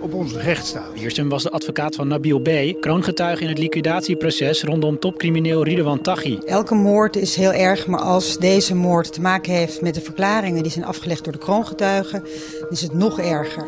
op onze rechtsstaat. Wiersum was de advocaat van Nabil B., kroongetuige in het liquidatieproces rondom topcrimineel Ridwan Taghi. Elke moord is heel erg, maar als deze moord te maken heeft met de verklaringen die zijn afgelegd door de kroongetuigen, is het nog erger.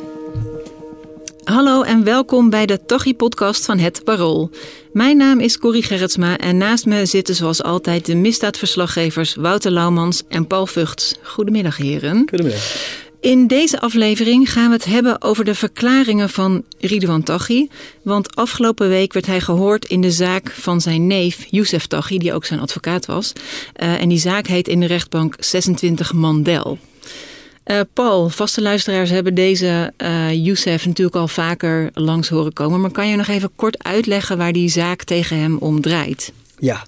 Hallo en welkom bij de Taghi-podcast van Het Parool. Mijn naam is Corrie Gerritsma en naast me zitten zoals altijd de misdaadverslaggevers Wouter Laumans en Paul Vugts. Goedemiddag heren. Goedemiddag. In deze aflevering gaan we het hebben over de verklaringen van Ridwan Taghi. Want afgelopen week werd hij gehoord in de zaak van zijn neef Youssef Taghi, die ook zijn advocaat was. Uh, en die zaak heet in de rechtbank 26 Mandel. Uh, Paul, vaste luisteraars hebben deze uh, Youssef natuurlijk al vaker langs horen komen. Maar kan je nog even kort uitleggen waar die zaak tegen hem om draait? Ja,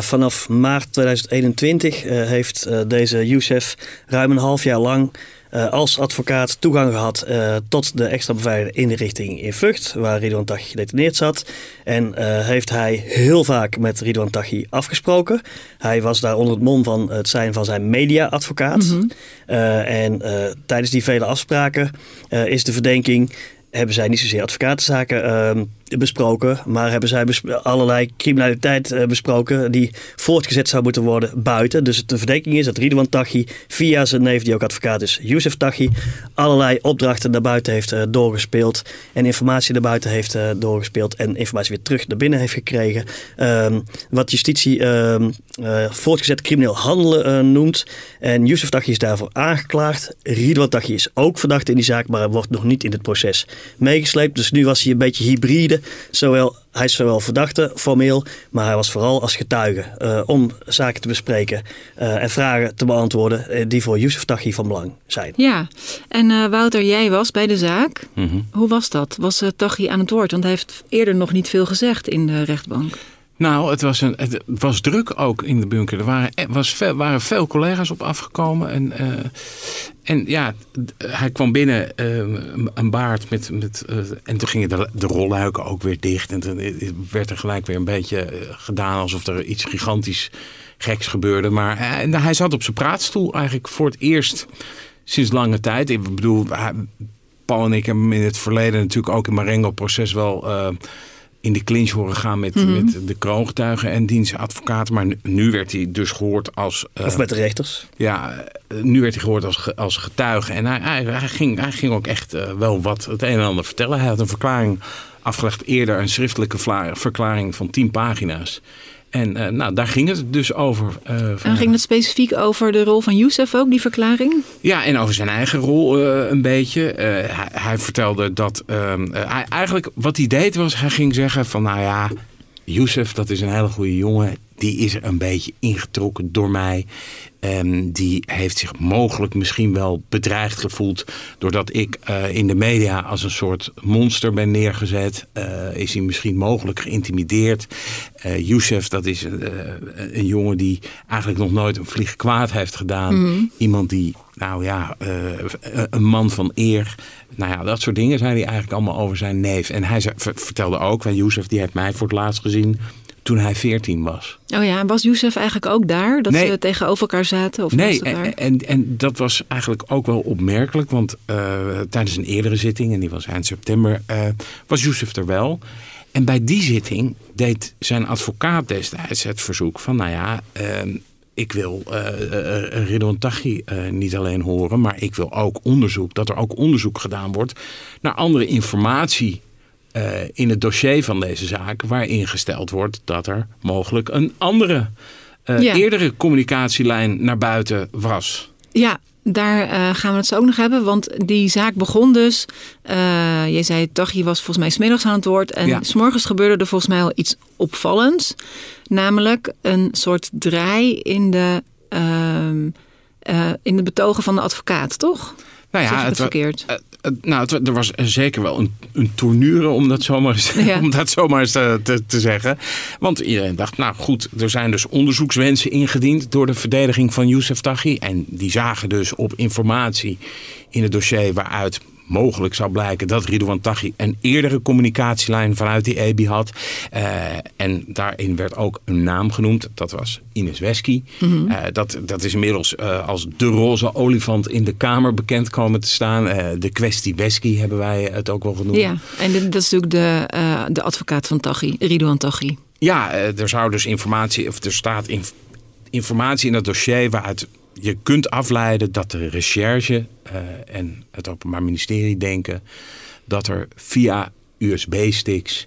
vanaf maart 2021 heeft deze Youssef ruim een half jaar lang uh, als advocaat toegang gehad uh, tot de extra beveiligde inrichting in Vught, waar Ridwan Taghi gedetineerd zat. En uh, heeft hij heel vaak met Ridwan Taghi afgesproken. Hij was daar onder het mom van het zijn van zijn media-advocaat. Mm -hmm. en tijdens die vele afspraken is de verdenking hebben zij niet zozeer advocatenzaken uh, besproken, maar hebben zij allerlei criminaliteit uh, besproken die voortgezet zou moeten worden buiten. Dus de verdenking is dat Ridwan Taghi via zijn neef, die ook advocaat is, Youssef Taghi, allerlei opdrachten naar buiten heeft uh, doorgespeeld en informatie naar buiten heeft uh, doorgespeeld en informatie weer terug naar binnen heeft gekregen. Um, wat justitie um, voortgezet crimineel handelen noemt. En Youssef Taghi is daarvoor aangeklaagd. Ridwan Taghi is ook verdacht in die zaak, maar wordt nog niet in het proces meegesleept. Dus nu was hij een beetje hybride. Zowel, hij is zowel verdachte formeel, maar hij was vooral als getuige uh, om zaken te bespreken uh, en vragen te beantwoorden uh, die voor Youssef Taghi van belang zijn. Ja, en Wouter, jij was bij de zaak. Mm -hmm. Hoe was dat? Was Taghi aan het woord? Want hij heeft eerder nog niet veel gezegd in de rechtbank. Nou, het was, een, het was druk ook in de bunker. Er waren, was veel, waren veel collega's op afgekomen. En, uh, en ja, hij kwam binnen, uh, een baard met... met uh, en toen gingen de, de rolluiken ook weer dicht. En toen werd er gelijk weer een beetje gedaan alsof er iets gigantisch geks gebeurde. Maar hij, hij zat op zijn praatstoel eigenlijk voor het eerst sinds lange tijd. Ik bedoel, Paul en ik hebben in het verleden natuurlijk ook in Marengo-proces wel in de clinch horen gaan met, mm -hmm. met de kroongetuigen en dienstadvocaten. Maar nu, nu, werd hij dus gehoord als... Uh, of met de rechters. Ja, nu werd hij gehoord als, als getuige. En hij, hij, hij, ging, hij ging ook echt uh, wel wat het een en ander vertellen. Hij had een verklaring afgelegd eerder, een schriftelijke verklaring van tien pagina's. En uh, nou, daar ging het dus over. Uh, en ging het specifiek over de rol van Youssef ook, die verklaring? Ja, en over zijn eigen rol uh, een beetje. Hij, hij, vertelde dat... Ehm, hij, eigenlijk wat hij deed was, hij ging zeggen van... Nou ja, Youssef, dat is een hele goede jongen. Die is een beetje ingetrokken door mij. Um, die heeft zich mogelijk misschien wel bedreigd gevoeld. doordat ik uh, in de media als een soort monster ben neergezet. Uh, is hij misschien mogelijk geïntimideerd. Uh, Youssef, dat is een jongen die eigenlijk nog nooit een vlieg kwaad heeft gedaan. Mm -hmm. Iemand die, nou ja, een man van eer. Nou ja, dat soort dingen zei hij eigenlijk allemaal over zijn neef. En hij vertelde ook, want Youssef die heeft mij voor het laatst gezien toen hij 14 was. Oh ja, en was Youssef eigenlijk ook daar? Dat nee. ze tegenover elkaar zaten? Of nee, en, en, en, dat was eigenlijk ook wel opmerkelijk. Want uh, tijdens een eerdere zitting, en die was eind september, uh, was Youssef er wel. En bij die zitting deed zijn advocaat destijds het verzoek van... nou ja, uh, ik wil uh, Ridwan Taghi uh, niet alleen horen... maar ik wil ook onderzoek, dat er ook onderzoek gedaan wordt... naar andere informatie uh, in het dossier van deze zaak, waarin gesteld wordt dat er mogelijk een andere, uh, ja. eerdere communicatielijn naar buiten was. Ja, daar uh, gaan we het zo ook nog hebben. Want die zaak begon dus. Uh, je zei, Taghi was volgens mij smiddags aan het woord. En ja. s'morgens gebeurde er volgens mij al iets opvallends. Namelijk een soort draai in de. Uh, eh, in het betogen van de advocaat, toch? Nou ja, het wa- verkeerd? Eh, eh, nou, het er was zeker wel een, een tournure, om dat zomaar, eens- Ja. om dat zomaar eens te, te, te zeggen. Want iedereen dacht, nou goed, er zijn dus onderzoekswensen ingediend door de verdediging van Youssef Taghi. En die zagen dus op informatie in het dossier waaruit mogelijk zou blijken dat Ridouan Taghi een eerdere communicatielijn vanuit die EBI had. Eh, en daarin werd ook een naam genoemd. Dat was Ines Wesky. Eh, dat, dat is inmiddels eh, als de roze olifant in de Kamer bekend komen te staan. De kwestie Wesky hebben wij het ook wel genoemd. Ja, en dat is natuurlijk de, de advocaat van Taghi, Ridouan Taghi. Ja, er zou dus informatie, of er staat inf- informatie in het dossier waaruit je kunt afleiden dat de recherche eh, en het Openbaar Ministerie denken dat er via USB-sticks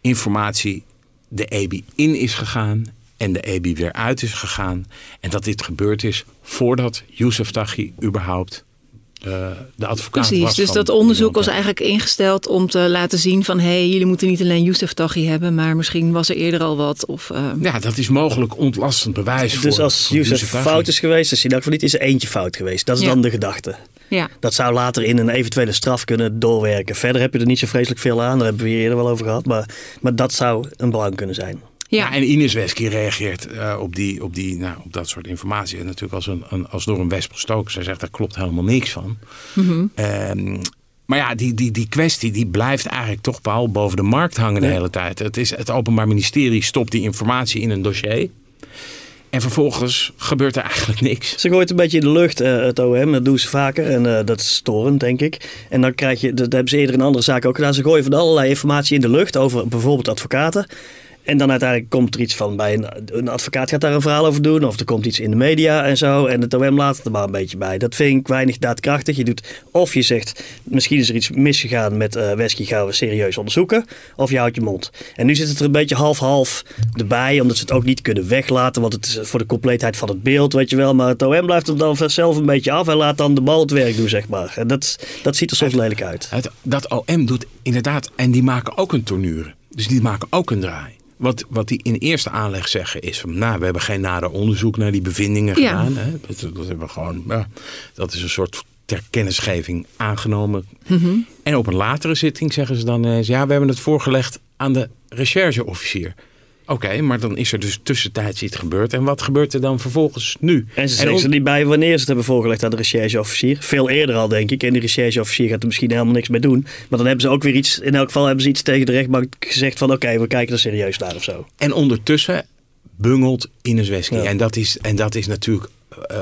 informatie de EBI in is gegaan en de EBI weer uit is gegaan. En dat dit gebeurd is voordat Youssef Taghi überhaupt de advocaat Precies, was. dus van dat onderzoek was eigenlijk ingesteld om te laten zien van... hé, hey, jullie moeten niet alleen Youssef Taghi hebben... maar misschien was er eerder al wat. Of, eh, Ja, dat is mogelijk ontlastend bewijs Dus voor als voor Youssef fout is geweest, is hij in elk geval niet, is er eentje fout geweest. Dat is Ja. dan de gedachte. ja. Dat zou later in een eventuele straf kunnen doorwerken. Verder heb je er niet zo vreselijk veel aan, daar hebben we hier eerder wel over gehad. Maar, maar dat zou een belang kunnen zijn. Ja. Ja, en Ines Wesky reageert eh, op, die, op, die, nou, op dat soort informatie. En natuurlijk als, een, een, als door een wesp gestoken. Zij zegt, daar klopt helemaal niks van. Mhm. Ehm, maar ja, die, die, die kwestie die blijft eigenlijk toch wel boven de markt hangen de Ja. hele tijd. Het, is, het Openbaar Ministerie stopt die informatie in een dossier. En vervolgens gebeurt er eigenlijk niks. Ze gooit een beetje in de lucht, eh, het OM, dat doen ze vaker. En eh, dat is storend, denk ik. En dan krijg je, dat hebben ze eerder in andere zaken ook gedaan. Ze gooien van allerlei informatie in de lucht over bijvoorbeeld advocaten. En dan uiteindelijk komt er iets van bij een, een advocaat gaat daar een verhaal over doen. Of er komt iets in de media en zo. En het OM laat het er maar een beetje bij. Dat vind ik weinig daadkrachtig. Je doet, of je zegt, misschien is er iets misgegaan met eh Wesky, gaan we serieus onderzoeken. Of je houdt je mond. En nu zit het er een beetje half-half erbij. Omdat ze het ook niet kunnen weglaten. Want het is voor de compleetheid van het beeld, weet je wel. Maar het OM blijft er dan zelf een beetje af. En laat dan de bal het werk doen, zeg maar. En dat, dat ziet er soms lelijk uit. Het, dat OM doet inderdaad, en die maken ook een tournure. Dus die maken ook een draai. Wat, wat die in eerste aanleg zeggen is van, nou, we hebben geen nader onderzoek naar die bevindingen Ja. gedaan. Hè. Dat, dat hebben we gewoon, ja, dat is een soort ter kennisgeving aangenomen. Mhm. En op een latere zitting zeggen ze dan, eens, ja, we hebben het voorgelegd aan de rechercheofficier. Oké, maar dan is er dus tussentijds iets gebeurd. En wat gebeurt er dan vervolgens nu? En ze zeggen er niet bij wanneer ze het hebben voorgelegd aan de rechercheofficier. Veel eerder al, denk ik. En de rechercheofficier gaat er misschien helemaal niks mee doen. Maar dan hebben ze ook weer iets, in elk geval hebben ze iets tegen de rechtbank gezegd van oké, we kijken er serieus naar of zo. En ondertussen bungelt Ines Wesky. Ja. En, dat is, en dat is natuurlijk eh,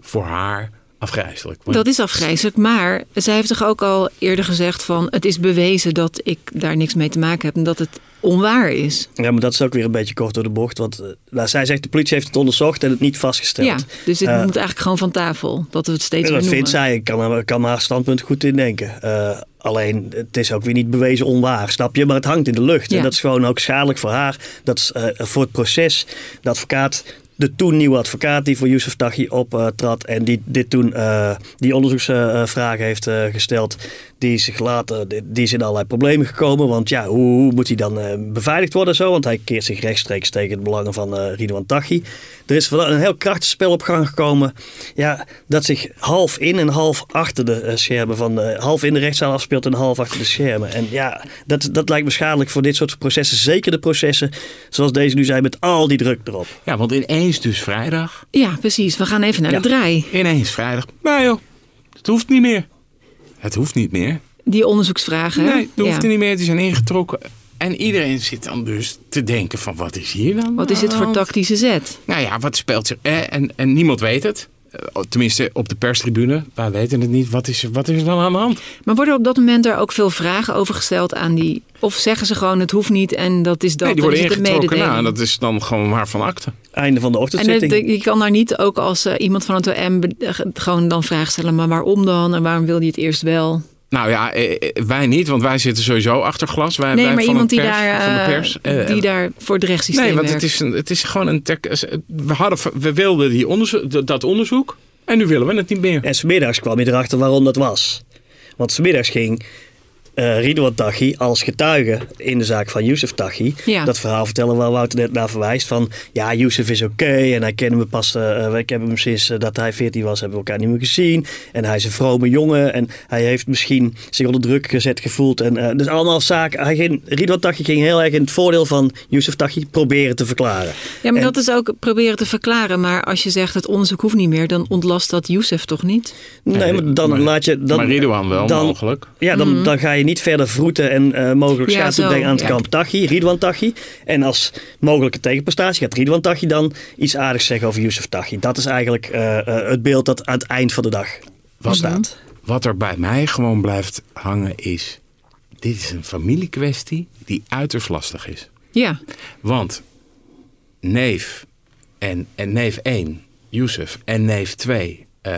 voor haar afgrijzelijk. Dat is afgrijzelijk, maar zij heeft toch ook al eerder gezegd van... het is bewezen dat ik daar niks mee te maken heb en dat het onwaar is. Ja, maar dat is ook weer een beetje kort door de bocht. Want eh, nou, zij zegt de politie heeft het onderzocht en het niet vastgesteld. Ja, dus dit Eh, moet eigenlijk gewoon van tafel. Dat we het steeds En weer dat vindt zij. Ik kan, kan haar standpunt goed indenken. Eh alleen, het is ook weer niet bewezen onwaar, snap je? Maar het hangt in de lucht. Ja. En dat is gewoon ook schadelijk voor haar. Dat is voor het proces. De advocaat, de toen nieuwe advocaat die voor Youssef Taghi optrad... en die dit toen eh, die onderzoeksvragen heeft eh, gesteld... die zich later, die, is in allerlei problemen gekomen. Want ja, hoe, moet hij dan eh, beveiligd worden zo? Want hij keert zich rechtstreeks tegen de belangen van eh Ridwan Taghi. Er is een heel krachtig spel op gang gekomen. Ja, dat zich half in en half achter de eh, schermen van eh, half in de rechtszaal afspeelt en half achter de schermen. En ja, dat, dat lijkt me schadelijk voor dit soort processen. Zeker de processen zoals deze nu zijn met al die druk erop. Ja, want ineens dus vrijdag. Ja, precies. We gaan even naar Ja. de draai. Ineens vrijdag. Nou joh, het hoeft niet meer. Het hoeft niet meer. Die onderzoeksvragen. Nee, dat hoeft Ja. niet meer. Die zijn ingetrokken. En iedereen zit dan dus te denken van wat is hier dan? Wat is dit voor tactische zet? Nou ja, wat speelt zich... En, en niemand weet het. Eh, Tenminste, op de perstribune. Wij weten het niet. Wat is, wat is er dan aan de hand? Maar worden op dat moment er ook veel vragen over gesteld aan die... Of zeggen ze gewoon het hoeft niet en dat is dat. nee, die dan worden is het een ingetrokken. Nou, dat is dan gewoon maar van akte. Einde van de En ochtendzitting. het- je kan daar niet ook als eh, iemand van het OM gewoon dan vragen stellen... maar waarom dan en waarom wil je het eerst wel? Nou ja, eh, eh, wij niet, want wij zitten sowieso achter glas. Wij, Nee, wij maar van iemand het die pers, daar, van de eh, pers. Die daar voor het rechtssysteem Nee, want werkt. het is, een, het is gewoon een... we, hadden, we wilden die onderzoek, dat onderzoek en nu willen we het niet meer. En smiddags kwam je erachter waarom dat was. Want smiddags ging uh, Ridwan Taghi als getuige in de zaak van Youssef Taghi. Ja. Dat verhaal vertellen waar Wouter net naar verwijst. Van ja, Youssef is oké en hij kennen we pas. Uh, ik heb hem sinds dat hij 14 was, hebben we elkaar niet meer gezien. En hij is een vrome jongen en hij heeft misschien zich onder druk gezet gevoeld. En, dus allemaal zaken. Hij ging, Ridwan Taghi ging heel erg in het voordeel van Youssef Taghi proberen te verklaren. Ja, maar dat is ook proberen te verklaren. Maar als je zegt het onderzoek hoeft niet meer, dan ontlast dat Youssef toch niet? Nee, maar dan maar, laat je. Dan, maar Ridwan wel, dan, mogelijk. Ja, dan, mm. dan ga je niet verder vroeten en uh, mogelijk ja, schaamte brengen aan het ja. kamp Taghi, Ridwan Taghi. En als mogelijke tegenprestatie gaat Ridwan Taghi dan iets aardigs zeggen over Youssef Taghi. Dat is eigenlijk uh, uh, het beeld dat aan het eind van de dag wat, staat. Wat er bij mij gewoon blijft hangen is. Dit is een familiekwestie die uiterst lastig is. Ja. Want neef en, en neef 1, Youssef, en neef 2, uh,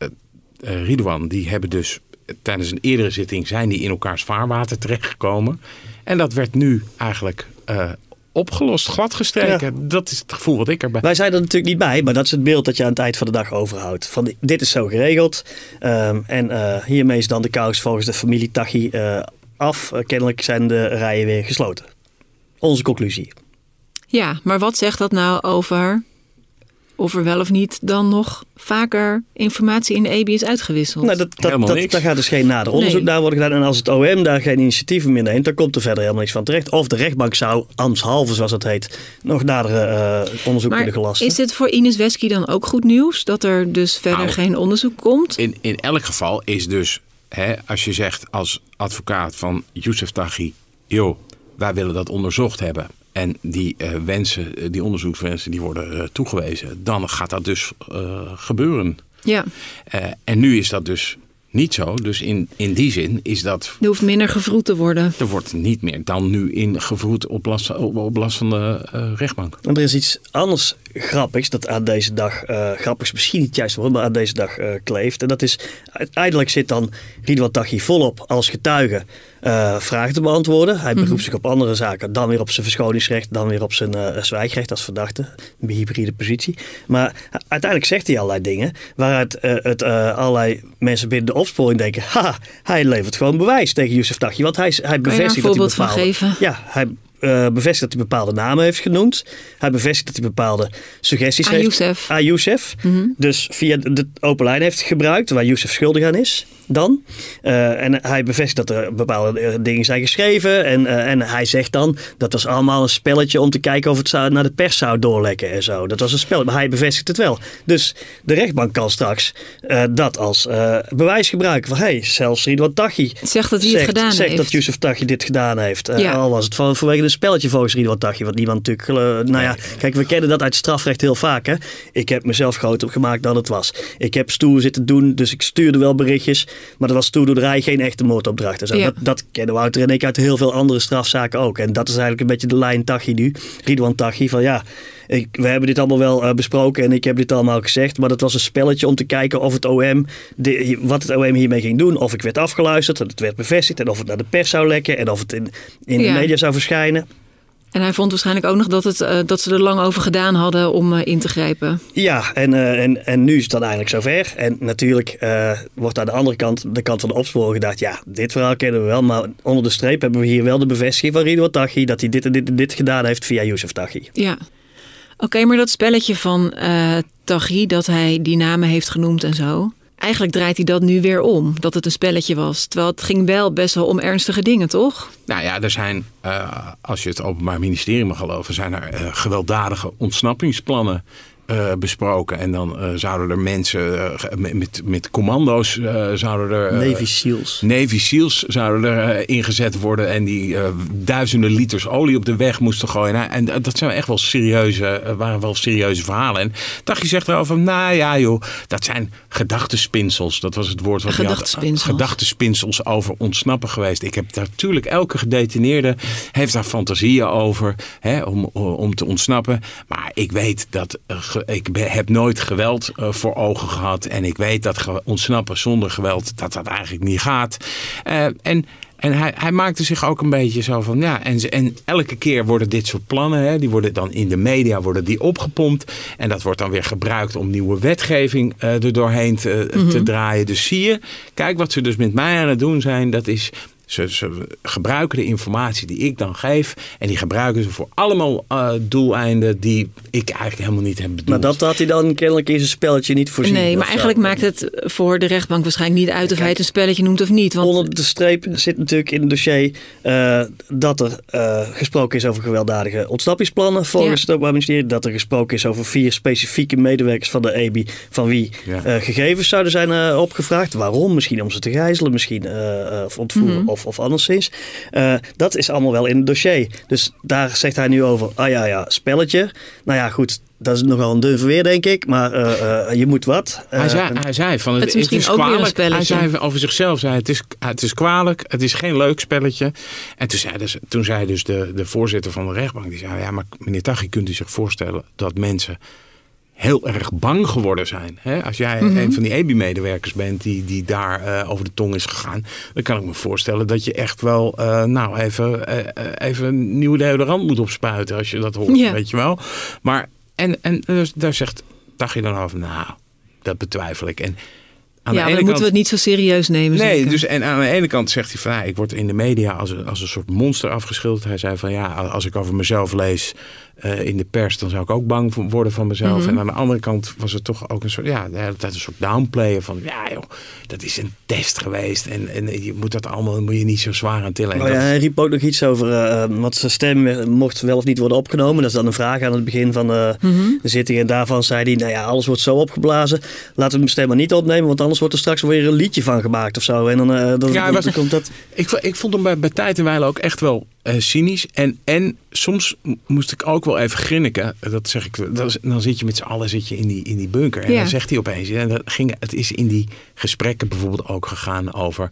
uh, Ridwan, die hebben dus tijdens een eerdere zitting zijn die in elkaars vaarwater terechtgekomen. En dat werd nu eigenlijk uh, opgelost, gladgestreken. Ja. Dat is het gevoel wat ik erbij... Wij zijn er natuurlijk niet bij, maar dat is het beeld dat je aan het eind van de dag overhoudt. Van dit is zo geregeld. Um, en uh, hiermee is dan de kous volgens de familie Tachi uh, af. kennelijk zijn de rijen weer gesloten. Onze conclusie. Ja, maar wat zegt dat nou over of er wel of niet dan nog vaker informatie in de EBI is uitgewisseld. Nou, dat, dat, dat, daar gaat dus geen nader onderzoek nee. naar worden gedaan. En als het OM daar geen initiatieven meer neemt, dan komt er verder helemaal niks van terecht. Of de rechtbank zou, ambtshalve zoals dat heet, nog nadere uh, onderzoek maar kunnen gelasten. Is dit voor Ines Wesky dan ook goed nieuws? Dat er dus verder nou, geen onderzoek komt? In, in elk geval is dus, hè, als je zegt als advocaat van Youssef Taghi, joh, wij willen dat onderzocht hebben. En die uh, wensen, die onderzoekswensen, die worden uh, toegewezen. Dan gaat dat dus uh, gebeuren. Ja. en nu is dat dus niet zo. Dus in, in die zin is dat... Er hoeft minder gevroed te worden. Er wordt niet meer dan nu in gevroed op last, op, op last van de rechtbank. En er is iets anders grappigs dat aan deze dag, grappigs misschien niet juist woord, maar aan deze dag kleeft. En dat is, uiteindelijk zit dan Ridwan Taghi volop als getuige uh, vragen te beantwoorden. Hij beroept mm -hmm. zich op andere zaken. Dan weer op zijn verschoningsrecht. Dan weer op zijn uh, zwijgrecht als verdachte. Een hybride positie. Maar uiteindelijk zegt hij allerlei dingen. Waaruit uh, het allerlei mensen binnen de opsporing denken. Ha, hij levert gewoon bewijs tegen Youssef Taghi. Want hij, hij bevestigt dat hij geven? Ja, hij uh, bevestigt dat hij bepaalde namen heeft genoemd. Hij bevestigt dat hij bepaalde suggesties aan heeft. Youssef. Aan Youssef. Mm -hmm. Dus via de open lijn heeft gebruikt waar Youssef schuldig aan is. Dan. Uh, en hij bevestigt dat er bepaalde dingen zijn geschreven. En, uh, en hij zegt dan dat was allemaal een spelletje om te kijken of het zou, naar de pers zou doorlekken en zo. Dat was een spel. Maar hij bevestigt het wel. Dus de rechtbank kan straks dat als bewijs gebruiken. Van hey, zelfs Ridwan Taghi zegt dat hij zegt, het gedaan zegt heeft. dat Youssef Taghi dit gedaan heeft. Ja. Al was het van, vanwege een spelletje volgens Ridwan Taghi. Wat niemand natuurlijk... nou ja, kijk, we kennen dat uit strafrecht heel vaak. Hè? Ik heb mezelf groter gemaakt dan het was. Ik heb stoer zitten doen, dus ik stuurde wel berichtjes. Maar dat was stoerdoerderij, geen echte moordopdracht. Ja. Dat, dat kennen Wouter en ik uit heel veel andere strafzaken ook. En dat is eigenlijk een beetje de lijn Taghi nu. Ridwan van ja... Ik, we hebben dit allemaal wel uh, besproken en ik heb dit allemaal gezegd. Maar dat was een spelletje om te kijken of het OM, de, wat het OM hiermee ging doen. Of ik werd afgeluisterd en het werd bevestigd. En of het naar de pers zou lekken en of het in, in Ja. de media zou verschijnen. En hij vond waarschijnlijk ook nog dat, het, uh, dat ze er lang over gedaan hadden om uh, in te grijpen. Ja, en, uh, en, en nu is het dan eindelijk zover. En natuurlijk wordt aan de andere kant, de kant van de opsporing gedacht... ja, dit verhaal kennen we wel, maar onder de streep hebben we hier wel de bevestiging van Ridwan Taghi... dat hij dit en dit en dit gedaan heeft via Youssef Taghi. Ja. Oké, maar dat spelletje van uh, Taghi, dat hij die namen heeft genoemd en zo... Eigenlijk draait hij dat nu weer om, dat het een spelletje was. Terwijl het ging wel best wel om ernstige dingen, toch? Nou ja, er zijn, uh, als je het Openbaar Ministerie mag geloven... zijn er uh, gewelddadige ontsnappingsplannen uh, besproken. En dan uh, zouden er mensen uh, met, met commando's zouden er... Navy SEALs. Navy SEALs zouden er ingezet worden. En die duizenden liters olie op de weg moesten gooien. Nou, en dat zijn echt wel serieuze, waren wel serieuze verhalen. En Taghi zegt erover nou ja joh, dat zijn gedachtenspinsels. Dat was het woord wat hij had. Gedachtenspinsels over ontsnappen geweest. Ik heb natuurlijk, elke gedetineerde heeft daar fantasieën over hè, om, om te ontsnappen. Maar ik weet dat ik heb nooit geweld uh, voor ogen gehad. En ik weet dat ontsnappen zonder geweld, dat dat eigenlijk niet gaat. Uh, en en hij, hij maakte zich ook een beetje zo van, ja, en, en elke keer worden dit soort plannen, hè, die worden dan in de media worden die opgepompt. En dat wordt dan weer gebruikt om nieuwe wetgeving uh, er doorheen te, mm -hmm. te draaien. Dus zie je, kijk wat ze dus met mij aan het doen zijn, dat is Ze, ze gebruiken de informatie die ik dan geef. En die gebruiken ze voor allemaal uh, doeleinden die ik eigenlijk helemaal niet heb bedoeld. Maar dat had hij dan kennelijk in zijn spelletje niet voorzien. Nee, maar eigenlijk maakt het voor de rechtbank waarschijnlijk niet uit of hij het een spelletje noemt of niet. Want... Onder de streep zit natuurlijk in het dossier uh, dat er uh, gesproken is over gewelddadige ontsnappingsplannen volgens ja. het Openbaar Ministerie. Dat er gesproken is over vier specifieke medewerkers van de EBI van wie ja. gegevens zouden zijn opgevraagd. Waarom? Misschien om ze te gijzelen, misschien of ontvoeren mm -hmm. Of, of anderszins. dat is allemaal wel in het dossier. Dus daar zegt hij nu over, ah ja, ja, spelletje. Nou ja, goed, dat is nogal een dun verweer, denk ik. Maar uh, uh, je moet wat. Uh, hij, zei, hij zei van het, het is, het is kwalijk. Hij zei over zichzelf, zei, het, is, het is kwalijk. Het is geen leuk spelletje. En toen zei dus, toen zei dus de, de voorzitter van de rechtbank. Die zei, ja maar meneer Taghi, kunt u zich voorstellen dat mensen heel erg bang geworden zijn. Hè? Als jij mm -hmm. een van die EBI-medewerkers bent die, die daar uh, over de tong is gegaan, dan kan ik me voorstellen dat je echt wel, uh, nou, even, uh, even een nieuwe deodorant moet opspuiten als je dat hoort, weet je wel. Maar, en, en dus, daar zegt dacht je dan over, nou, dat betwijfel ik. En aan ja, dan moeten kant, we het niet zo serieus nemen. Nee, zeker. dus en aan de ene kant zegt hij van ja, ik word in de media als als een soort monster afgeschilderd. Hij zei van ja, als ik over mezelf lees uh, in de pers, dan zou ik ook bang worden van mezelf. Mm-hmm. En aan de andere kant was het toch ook een soort, ja, de hele tijd een soort downplayen van ja joh, dat is een test geweest en, en je moet dat allemaal, moet je niet zo zwaar aan tillen. Oh ja, hij riep ook nog iets over uh, wat zijn stem mocht wel of niet worden opgenomen. Dat is dan een vraag aan het begin van uh, mm-hmm. de zitting. En daarvan zei hij, nou ja, alles wordt zo opgeblazen. Laten we mijn stem maar niet opnemen, want anders wordt er straks weer een liedje van gemaakt of zo. En dan, uh, dan, ja, was, komt dat... Ik, ik vond hem bij, bij Tijd en Weilen ook echt wel uh, cynisch. En, en soms moest ik ook wel even grinniken. Dat zeg ik. Dat is, dan zit je met z'n allen zit je in, die, in die bunker. En ja. dan zegt hij opeens. En dat ging, het is in die gesprekken bijvoorbeeld ook gegaan over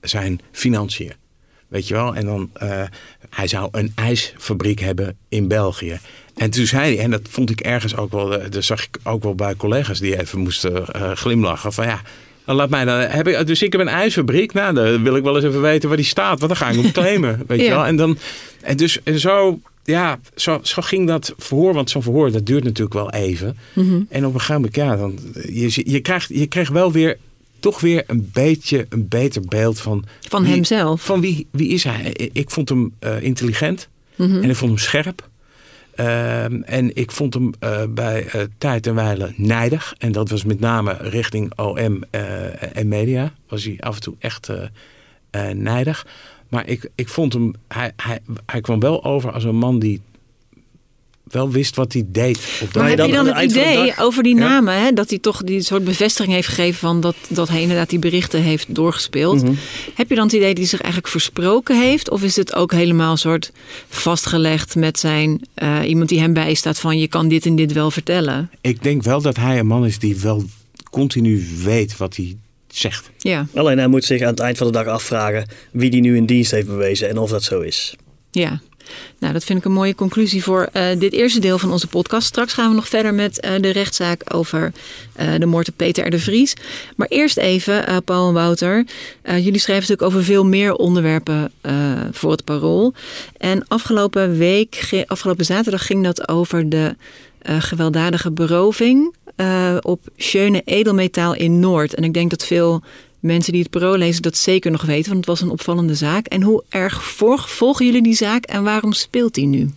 zijn financiën. Weet je wel? En dan, uh, hij zou een ijsfabriek hebben in België. En toen zei hij, en dat vond ik ergens ook wel, dat zag ik ook wel bij collega's die even moesten uh, glimlachen. Van ja, dan laat mij dan, heb ik, dus ik heb een ijsfabriek. Nou, dan wil ik wel eens even weten waar die staat. Want dan ga ik hem claimen. Weet ja. je wel? En, dan, en, dus, en zo, ja, zo, zo ging dat verhoor. Want zo'n verhoor, dat duurt natuurlijk wel even. Mm-hmm. En op een gegeven moment, ja, dan, je, je, krijgt, je kreeg wel weer toch weer een beetje een beter beeld van... Van wie, hemzelf. Van wie, wie is hij? Ik vond hem uh, intelligent. Mm-hmm. En ik vond hem scherp. Uh, en ik vond hem uh, bij uh, Tijd en Weilen nijdig. En dat was met name richting OM en media. Was hij af en toe echt nijdig. Maar ik, ik vond hem, hij, hij, hij kwam wel over als een man die wel wist wat hij deed. Op maar heb je dan het idee over die namen, ja? hè, dat hij toch die soort bevestiging heeft gegeven van dat, dat hij inderdaad die berichten heeft doorgespeeld. Mm-hmm. Heb je dan het idee dat hij zich eigenlijk versproken heeft? Of is het ook helemaal soort vastgelegd met zijn uh, iemand die hem bijstaat van je kan dit en dit wel vertellen? Ik denk wel dat hij een man is die wel continu weet wat hij zegt. Ja. Alleen hij moet zich aan het eind van de dag afvragen wie die nu in dienst heeft bewezen en of dat zo is. Ja. Nou, dat vind ik een mooie conclusie voor uh, dit eerste deel van onze podcast. Straks gaan we nog verder met uh, de rechtszaak over uh, de moord op Peter R. de Vries. Maar eerst even, Paul en Wouter. jullie schrijven natuurlijk over veel meer onderwerpen voor het parool. En afgelopen week, afgelopen zaterdag, ging dat over de gewelddadige beroving op Schöne Edelmetaal in Noord. En ik denk dat veel mensen die het pro lezen dat zeker nog weten, want het was een opvallende zaak. En hoe erg volgen jullie die zaak en waarom speelt die nu?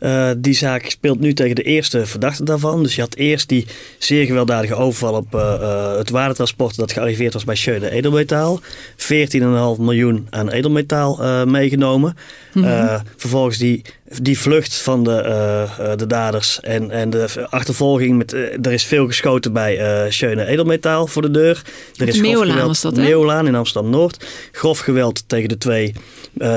Uh, die zaak speelt nu tegen de eerste verdachte daarvan. Dus je had eerst die zeer gewelddadige overval op uh, uh, het waardetransport dat gearriveerd was bij Schöne Edelmetaal. 14,5 miljoen aan edelmetaal meegenomen. Mm-hmm. vervolgens die, die vlucht van de, de daders en, en de achtervolging. Met, er is veel geschoten bij Schöne Edelmetaal voor de deur. Er is Meeuwlaan was dat, hè? Meeuwlaan in Amsterdam-Noord. Grof geweld tegen de twee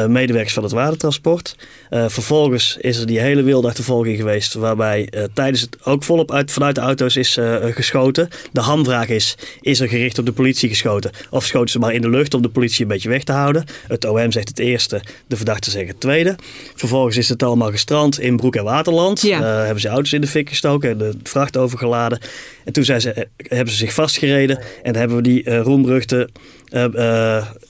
medewerkers van het waardetransport. vervolgens is er die hele wilde achtervolging geweest. Waarbij uh, tijdens het ook volop uit, vanuit de auto's is uh, geschoten. De hamvraag is: is er gericht op de politie geschoten? Of schoten ze maar in de lucht om de politie een beetje weg te houden? Het OM zegt het eerste, de verdachte zegt het tweede. Vervolgens is het allemaal gestrand in Broek en Waterland. Ja. Uh, hebben ze auto's in de fik gestoken en de vracht overgeladen. En toen zijn ze, hebben ze zich vastgereden en hebben we die roemruchte uh,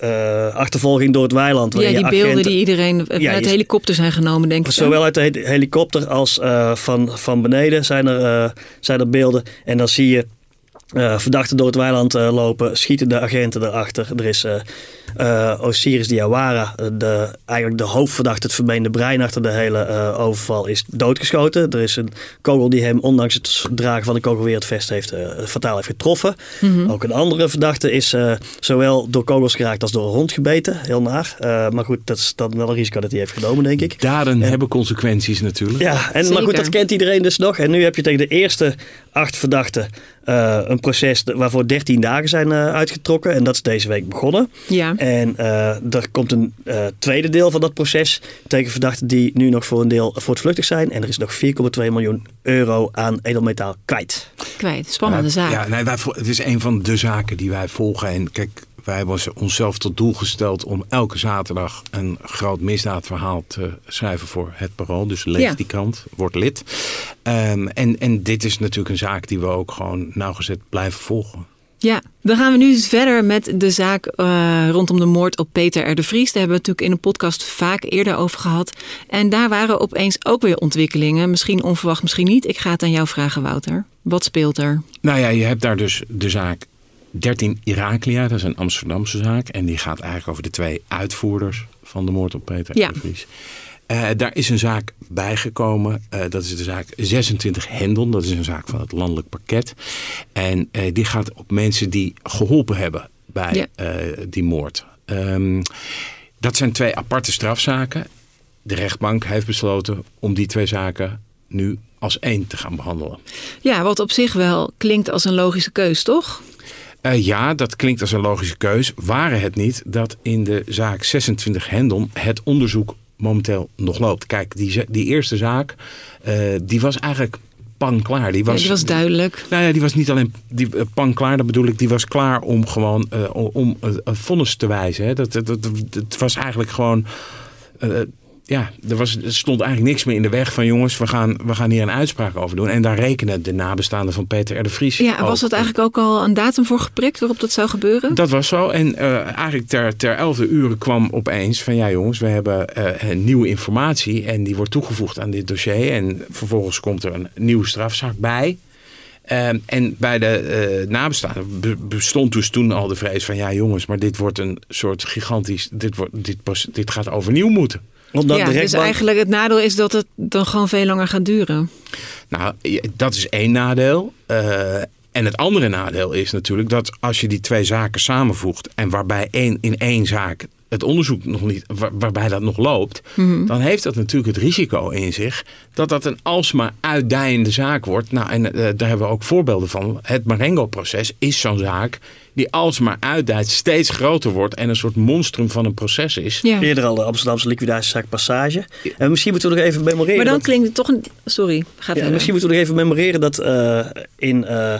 uh, achtervolging door het weiland. Ja, die agenten, beelden die iedereen ja, uit de helikopter zijn genomen, denk ik. Zowel uit de helikopter als van, van beneden zijn er, zijn er beelden. En dan zie je uh, verdachten door het weiland uh, lopen, schieten de agenten erachter. Er is uh, Osiris Diawara, de, eigenlijk de hoofdverdachte, het vermeende brein achter de hele overval, is doodgeschoten. Er is een kogel die hem, ondanks het dragen van de kogel weer het vest heeft, fataal heeft getroffen. Mm-hmm. Ook een andere verdachte is zowel door kogels geraakt als door een hond gebeten. Heel naar. maar goed, dat is dan wel een risico dat hij heeft genomen, denk ik. Daden hebben consequenties natuurlijk. Ja, en, maar goed, dat kent iedereen dus nog. En nu heb je tegen de eerste acht verdachten uh, een proces waarvoor 13 dagen zijn uh, uitgetrokken. En dat is deze week begonnen. Ja. En uh, er komt een tweede deel van dat proces tegen verdachten die nu nog voor een deel voortvluchtig zijn. En er is nog 4,2 miljoen euro aan edelmetaal kwijt. Kwijt, spannende zaak. Ja, nee, wij, het is een van de zaken die wij volgen. En kijk, wij hebben onszelf tot doel gesteld om elke zaterdag een groot misdaadverhaal te schrijven voor het Parool. Dus lees die krant, word lid. Um, en, en dit is natuurlijk een zaak die we ook gewoon nauwgezet blijven volgen. Ja, dan gaan we nu verder met de zaak uh, rondom de moord op Peter R. de Vries. Daar hebben we natuurlijk in een podcast vaak eerder over gehad. En daar waren opeens ook weer ontwikkelingen. Misschien onverwacht, misschien niet. Ik ga het aan jou vragen, Wouter. Wat speelt er? Nou ja, je hebt daar dus de zaak 13 Iraklia, dat is een Amsterdamse zaak. En die gaat eigenlijk over de twee uitvoerders van de moord op Peter ja. Vries. Uh, daar is een zaak bijgekomen. Uh, dat is de zaak 26 Hendon. Dat is een zaak van het landelijk pakket. En uh, die gaat op mensen die geholpen hebben bij ja. die moord. Um, dat zijn twee aparte strafzaken. De rechtbank heeft besloten om die twee zaken nu als één te gaan behandelen. Ja, wat op zich wel klinkt als een logische keus, toch? Uh, ja, dat klinkt als een logische keus. Waren het niet dat in de zaak 26 Hendon het onderzoek momenteel nog loopt. Kijk, die, die eerste zaak, uh, die was eigenlijk pan klaar. Die was, ja, die was duidelijk. Nou ja, die was niet alleen die, uh, pan klaar, dat bedoel ik, die was klaar om gewoon uh, om een vonnis te wijzen. Hè. Dat, dat, dat, het was eigenlijk gewoon ja, er, was, er stond eigenlijk niks meer in de weg van jongens, we gaan, we gaan hier een uitspraak over doen. En daar rekenen de nabestaanden van Peter R. de Vries. Ja, was dat eigenlijk ook al een datum voor geprikt waarop dat zou gebeuren? Dat was zo. En uh, eigenlijk ter, ter elfde uren kwam opeens van ja jongens, we hebben uh, nieuwe informatie en die wordt toegevoegd aan dit dossier. En vervolgens komt er een nieuwe strafzaak bij. Uh, en bij de uh, nabestaanden bestond dus toen al de vrees van ja jongens, maar dit wordt een soort gigantisch, dit, wordt, dit, dit gaat overnieuw moeten ja, dus eigenlijk het nadeel is dat het dan gewoon veel langer gaat duren. Nou, dat is één nadeel. Uh, en het andere nadeel is natuurlijk dat als je die twee zaken samenvoegt en waarbij één, in één zaak het onderzoek nog niet, waarbij dat nog loopt, mhm. dan heeft dat natuurlijk het risico in zich dat dat een alsmaar uitdijende zaak wordt. Nou, en uh, daar hebben we ook voorbeelden van. Het Marengo-proces is zo'n zaak die alsmaar uitdijt, steeds groter wordt en een soort monstrum van een proces is. Ja. Eerder al de Amsterdamse liquidatiezaak Passage. En misschien moeten we nog even memoreren. Maar dan klinkt het toch een. Sorry, ga ja, Misschien moeten we nog even memoreren dat uh, in. Uh,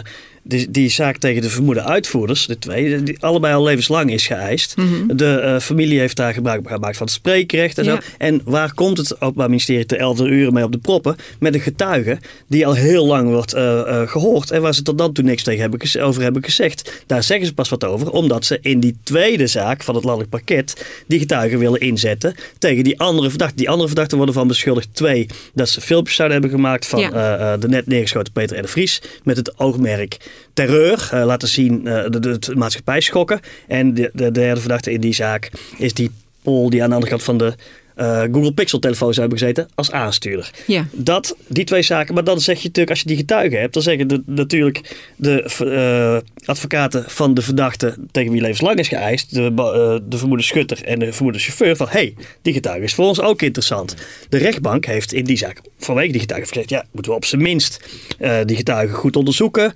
die, die zaak tegen de vermoede uitvoerders, de twee, die allebei al levenslang is geëist. Mhm. De uh, familie heeft daar gebruik gemaakt van het spreekrecht en zo. En waar komt het Openbaar Ministerie te 11 uur mee op de proppen? Met een getuige die al heel lang wordt uh, uh, gehoord en waar ze tot dan toe niks tegen hebben, over hebben gezegd. Daar zeggen ze pas wat over, omdat ze in die tweede zaak van het landelijk pakket die getuige willen inzetten tegen die andere verdachten. Die andere verdachten worden van beschuldigd twee, dat ze filmpjes zouden hebben gemaakt van ja. de net neergeschoten Peter en de Vries met het oogmerk terreur, uh, laten zien uh, de, de, maatschappij schokken. En de, de derde verdachte in die zaak is die Pol die aan de andere kant van de uh, Google Pixel telefoons hebben gezeten als aanstuurder. Ja. Dat, die twee zaken. Maar dan zeg je natuurlijk, als je die getuigen hebt, dan zeggen de, natuurlijk de uh, advocaten van de verdachte tegen wie levenslang is geëist, de, uh, de vermoede schutter en de vermoede chauffeur, van hé, hey, die getuige is voor ons ook interessant. De rechtbank heeft in die zaak vanwege die getuige gezegd, ja, moeten we op zijn minst die getuigen goed onderzoeken.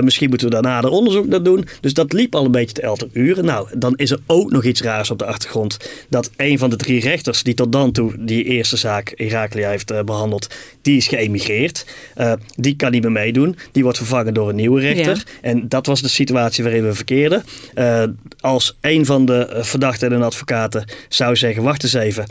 misschien moeten we daarna de onderzoek naar doen. Dus dat liep al een beetje te 11 uur. Nou, dan is er ook nog iets raars op de achtergrond. Dat een van de drie rechters die tot dan toe die eerste zaak Iraklia heeft uh, behandeld, die is geëmigreerd. Uh, die kan niet meer meedoen. Die wordt vervangen door een nieuwe rechter. Ja. En dat was de situatie waarin we verkeerden. Uh, als een van de verdachten en advocaten zou zeggen, wacht eens even,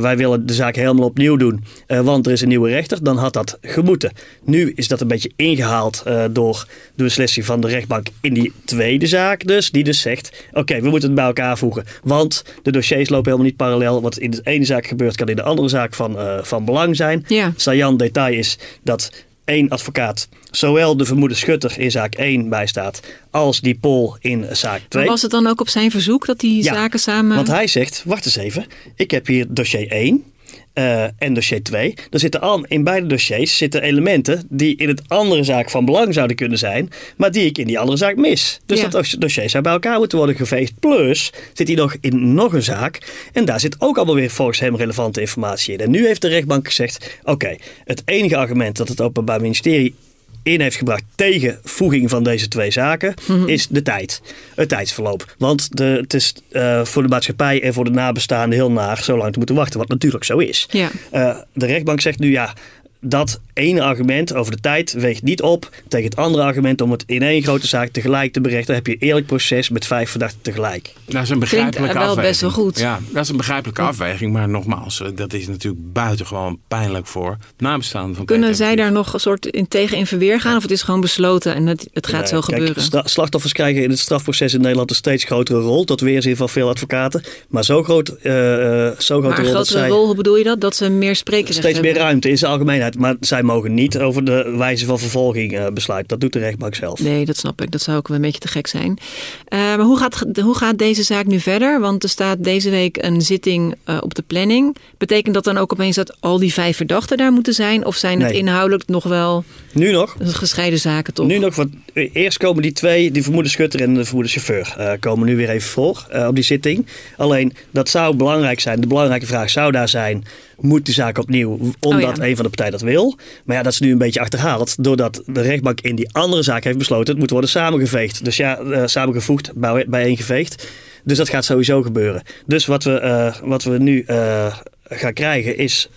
wij willen de zaak helemaal opnieuw doen, want er is een nieuwe rechter, dan had dat gemoeten. Nu is dat een beetje ingehaald door de beslissing van de rechtbank in die tweede zaak dus, die dus zegt, oké, we moeten het bij elkaar voegen, want de dossiers lopen helemaal niet parallel, wat in de ene zaak gebeurt, kan in de andere zaak van, uh, van belang zijn. Ja. Sajan detail is dat één advocaat zowel de vermoede schutter in zaak 1 bijstaat als die Pol in zaak 2. Maar was het dan ook op zijn verzoek dat die Ja, zaken samen... Want hij zegt, wacht eens even, ik heb hier dossier 1 eh, en dossier 2. Er zitten al, in beide dossiers zitten elementen die in het andere zaak van belang zouden kunnen zijn, maar die ik in die andere zaak mis. Dus Ja. dat dossier zou bij elkaar moeten worden geveegd. Plus zit hij nog in nog een zaak en daar zit ook allemaal weer volgens hem relevante informatie in. En nu heeft de rechtbank gezegd, oké, het enige argument dat het Openbaar Ministerie in heeft gebracht tegen voeging van deze twee zaken is de tijd. Het tijdsverloop. Want de, het is eh, voor de maatschappij en voor de nabestaanden heel naar zo lang te moeten wachten. Wat natuurlijk zo is. Ja. Eh, de rechtbank zegt nu ja. Dat ene argument over de tijd weegt niet op tegen het andere argument om het in één grote zaak tegelijk te berechten. Dan heb je een eerlijk proces met vijf verdachten tegelijk. Dat is een begrijpelijke wel afweging. best wel goed. Ja, dat is een begrijpelijke afweging. Maar nogmaals, eh, dat is natuurlijk buitengewoon pijnlijk voor nabestaanden van Kunnen Peter zij daar nog een soort in tegen in verweer gaan? Of het is gewoon besloten en het, het gaat Nee, zo kijk, gebeuren? slachtoffers krijgen in het strafproces in Nederland een steeds grotere rol. Tot weerzin van veel advocaten. Maar zo groot, eh, eh, zo grote Maar een rol dat grotere zij... rol, hoe bedoel je dat? Dat ze meer spreekrecht steeds meer hebben? ruimte in zijn algemeenheid. Maar zij mogen niet over de wijze van vervolging eh, besluiten. Dat doet de rechtbank zelf. Nee, dat snap ik. Dat zou ook een beetje te gek zijn. Eh, maar hoe gaat, hoe gaat deze zaak nu verder? Want er staat deze week een zitting eh, op de planning. Betekent dat dan ook opeens dat al die vijf verdachten daar moeten zijn? Of zijn het inhoudelijk nog wel Nu nog. gescheiden zaken toch? Nu nog, want eerst komen die twee, die vermoede schutter en de vermoede chauffeur, komen nu weer even voor op die zitting. Alleen, dat zou belangrijk zijn. De belangrijke vraag zou daar zijn, moet die zaak opnieuw, omdat Oh ja. een van de partijen dat wil. Maar ja, dat is nu een beetje achterhaald, doordat de rechtbank in die andere zaak heeft besloten, het moet worden samengeveegd. Dus ja, eh, samengevoegd, bij- bijeengeveegd. Dus dat gaat sowieso gebeuren. Dus wat we, eh, wat we nu eh, gaan krijgen is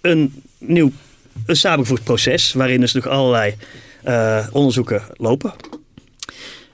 een nieuw een samengevoegd proces, waarin dus nog allerlei onderzoeken lopen.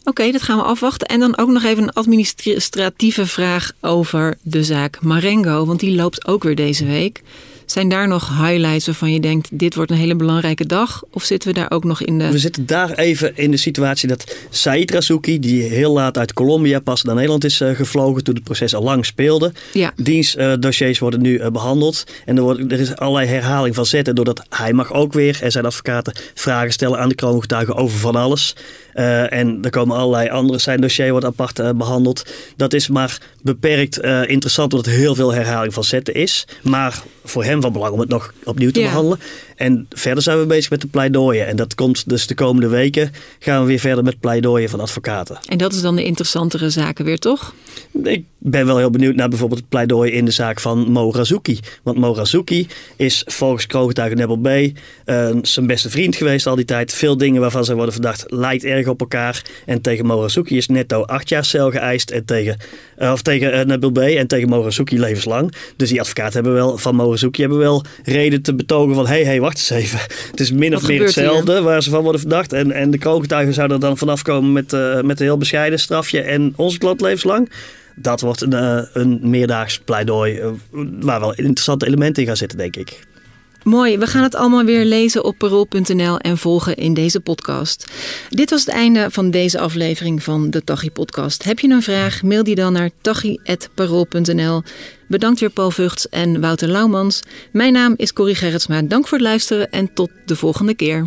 Oké, dat gaan we afwachten. En dan ook nog even een administratieve vraag over de zaak Marengo. Want die loopt ook weer deze week. Zijn daar nog highlights waarvan je denkt, dit wordt een hele belangrijke dag? Of zitten we daar ook nog in de... We zitten daar even in de situatie dat Said Razouki, die heel laat uit Colombia pas naar Nederland is eh, gevlogen toen het proces al lang speelde. Ja. Diens eh, dossiers worden nu eh, behandeld en er, wordt, er is allerlei herhaling van zetten doordat hij mag ook weer en zijn advocaten vragen stellen aan de kroongetuigen over van alles. Eh, en er komen allerlei andere, zijn dossier wordt apart eh, behandeld. Dat is maar beperkt eh, interessant omdat er heel veel herhaling van zetten is. Maar voor hem van belang om het nog opnieuw te Ja. behandelen. En verder zijn we bezig met de pleidooien. En dat komt dus de komende weken gaan we weer verder met pleidooien van advocaten. En dat is dan de interessantere zaken weer, toch? Ik ben wel heel benieuwd naar bijvoorbeeld het pleidooi in de zaak van Mo Razouki. Want Mo Razouki is volgens kroongetuige Nebel B. eh, zijn beste vriend geweest al die tijd. Veel dingen waarvan zij worden verdacht lijkt erg op elkaar. En tegen Mo Razouki is netto acht jaar cel geëist. En tegen, eh, of tegen eh, Nebel B. En tegen Mo Razouki levenslang. Dus die advocaten hebben wel, van Mo Razouki hebben wel reden te betogen van... hé, hey, hey, wacht even. Het is min Wat of meer hier? hetzelfde waar ze van worden verdacht. En, en de kroongetuigen zouden er dan vanaf komen met, eh, met een heel bescheiden strafje. En onze klant levenslang. Dat wordt een, eh, een meerdaags pleidooi eh, waar wel interessante elementen in gaan zitten, denk ik. Mooi, we gaan het allemaal weer lezen op parool.nl en volgen in deze podcast. Dit was het einde van deze aflevering van de Tachi podcast. Heb je een vraag, mail die dan naar tachi.parool.nl. Bedankt weer Paul Vugts en Wouter Laumans. Mijn naam is Corrie Gerritsma. Dank voor het luisteren en tot de volgende keer.